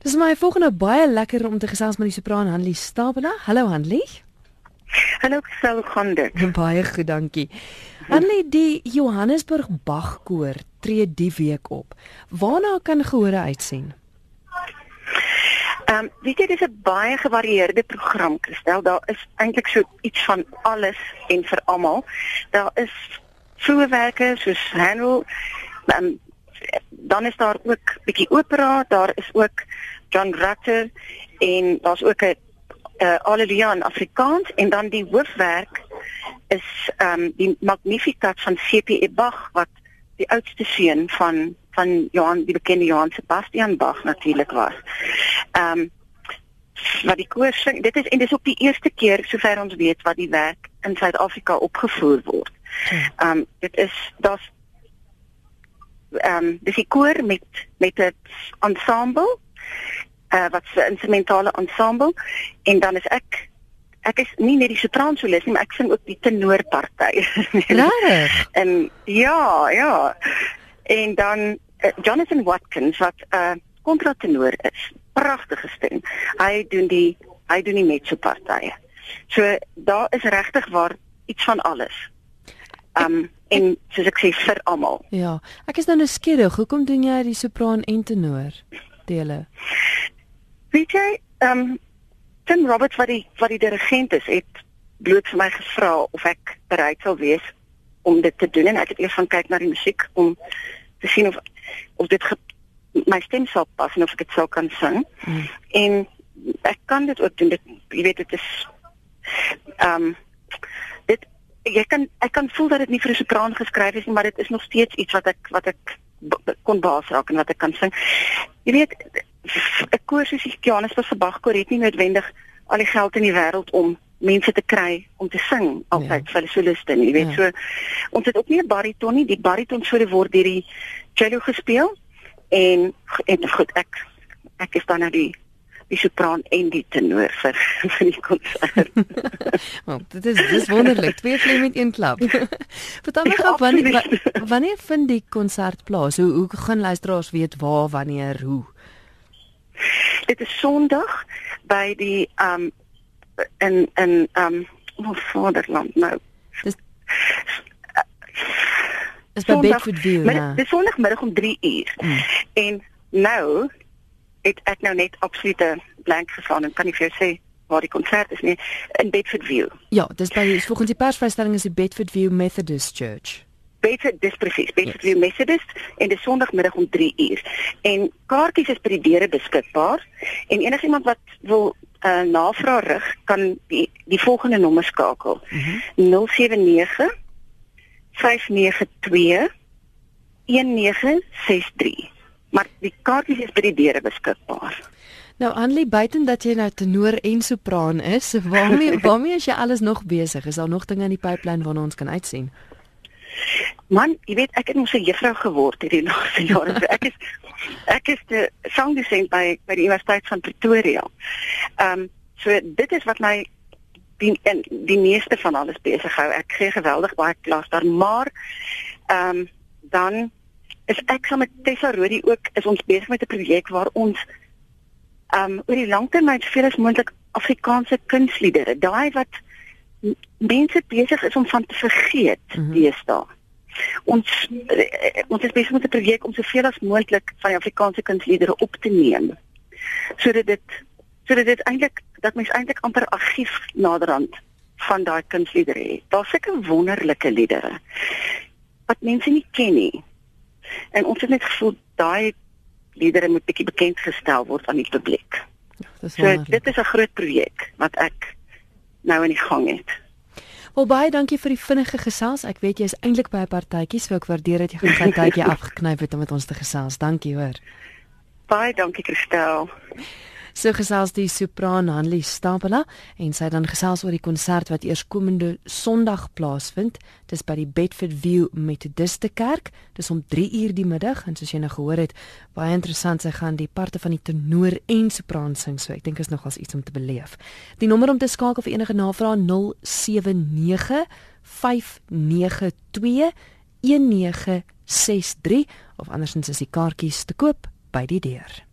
Dis my volgende baie lekker om te gesels met die sopran Hanlie Stabela. Hallo Hanlie. Hallo, sou gaan dit. Baie goed, dankie. Hanlie, die Johannesburg Bagkoor tree die week op. Waarna kan gehore uitsien? Ehm, um, weet jy dis 'n baie gevarieerde program, Christel. Daar is eintlik so iets van alles en vir almal. Daar is vroeëwerke soos Handel, um, dan is daar ook bietjie opera, daar is ook John Rutter en daar's ook 'n uh, Alleluia in Afrikaans en dan die hoofwerk is ehm um, die Magnificat van C.P. Bach wat die oudste seun van van Johann die bekende Johann Sebastian Bach natuurlik was. Ehm um, wat die koor sing, dit is en dis ook die eerste keer sover ons weet wat die werk in Suid-Afrika opgevoer word. Ehm um, dit is daar's ehm um, dis die koor met met 'n ensemble uh, wat 'n instrumentale ensemble en dan is ek ek is nie net die sopraansolis nie, maar ek sing ook die tenorparty. Regtig? en ja, ja. En dan uh, Jonathan Watkins wat 'n uh, kontratenor is. Pragtige stem. Hy doen die hy doen die mezzopartye. So daar is regtig waar iets van alles. Um en soos ek sê vir almal. Ja. Ek is nou nou skieurig. Hoekom doen jy die sopraan en tenor dele? Weet jy, ehm um, Tim Roberts wat die wat die dirigent is, het bloot vir my gevra of ek bereid sou wees om dit te doen en ek het eers gaan kyk na die musiek om te sien of of dit ge, my stem sou pas en of ek dit sou kan sing. Mm. En ek kan dit ook doen. Dit jy weet dit is ehm um, dit jy kan ek kan voel dat dit nie vir 'n sopraan geskryf is nie, maar dit is nog steeds iets wat ek wat ek kon baas raak en wat ek kan sing. Jy weet 'n koor soos die Johannesburg Verbagkoor het nie noodwendig al die geld in die wêreld om mense te kry om te sing altyd ja. vir soliste nie. Jy weet ja. so ons het ook nie 'n bariton nie. Die bariton sou word deur die cello gespeel en en goed ek ek is dan nou die die sopran en die tenor vir vir die konsert. Want dit is dis wonderlik. Twee vlieg met een klap. Vertel my gou wanneer wanneer vind die konsert plaas? Hoe hoe gaan luisteraars weet waar, wanneer, hoe? Dit is Sondag by die um in in um ons vaderland nou. Dis Dis by Bedford View, ja. Dis Sondagmiddag om 3 uur. Hmm. En nou het ek nou net absolute blank geslaan en kan nie vir jou sê waar die konsert is nie in Bedford View. Ja, dis by volgens die persvrystelling is die Bedford View Methodist Church. Bedford dis presies, View yes. Methodist en dis Sondagmiddag om 3 uur. En kaartjies is by die deure beskikbaar en enigiemand wat wil uh, navraag rig kan die die volgende nommer skakel. Mm -hmm. 079 592 1963 maar die kaartjies is by die deure beskikbaar. Nou Anlie, buiten dat jy nou tenor en sopraan is, waarmee waarmee is jy alles nog besig? Is daar nog dinge in die pipeline waarna ons kan uitsien? Man, jy weet ek het mos 'n juffrou geword hierdie laaste jare. So ek is ek is die sangdosent by by die Universiteit van Pretoria. Ehm um, so dit is wat my die en die meeste van alles besig hou. Ek gee geweldig baie klas daar, maar ehm um, dan is ek saam met Tessa Rodi ook is ons besig met 'n projek waar ons um oor die langtermyn soveel as moontlik Afrikaanse kunsliedere, daai wat mense besig is om van te vergeet mm -hmm. deesdae. Ons uh, ons is besig met 'n projek om soveel as moontlik van die Afrikaanse kunsliedere op te neem. Sodat dit sodat dit eintlik dat mens eintlik amper argief naderhand van daai kunsliedere het. Daar's seker wonderlike liedere wat mense nie ken nie. En ons het net gevoel daai liedere moet bietjie bekend gestel word aan die publiek. Ja, so dit is 'n groot projek wat ek nou in die gang het. Wel baie dankie vir die vinnige gesels. Ek weet jy is eintlik by 'n partytjie, so ek waardeer dat jy gaan 'n tydjie afgeknyp het om met ons te gesels. Dankie hoor. Baie dankie Christel. So gesels die sopran Hanlie Stapela en sy dan gesels oor die konsert wat eers komende Sondag plaasvind. Dis by die Bedford View Methodist Kerk. Dis om 3 uur die middag en soos jy nou gehoor het, baie interessant sy gaan die parte van die tenor en sopran sing. So ek dink is nogals iets om te beleef. Die nommer om te skakel vir enige navrae 079 592 1963 of andersins is die kaartjies te koop by die deur.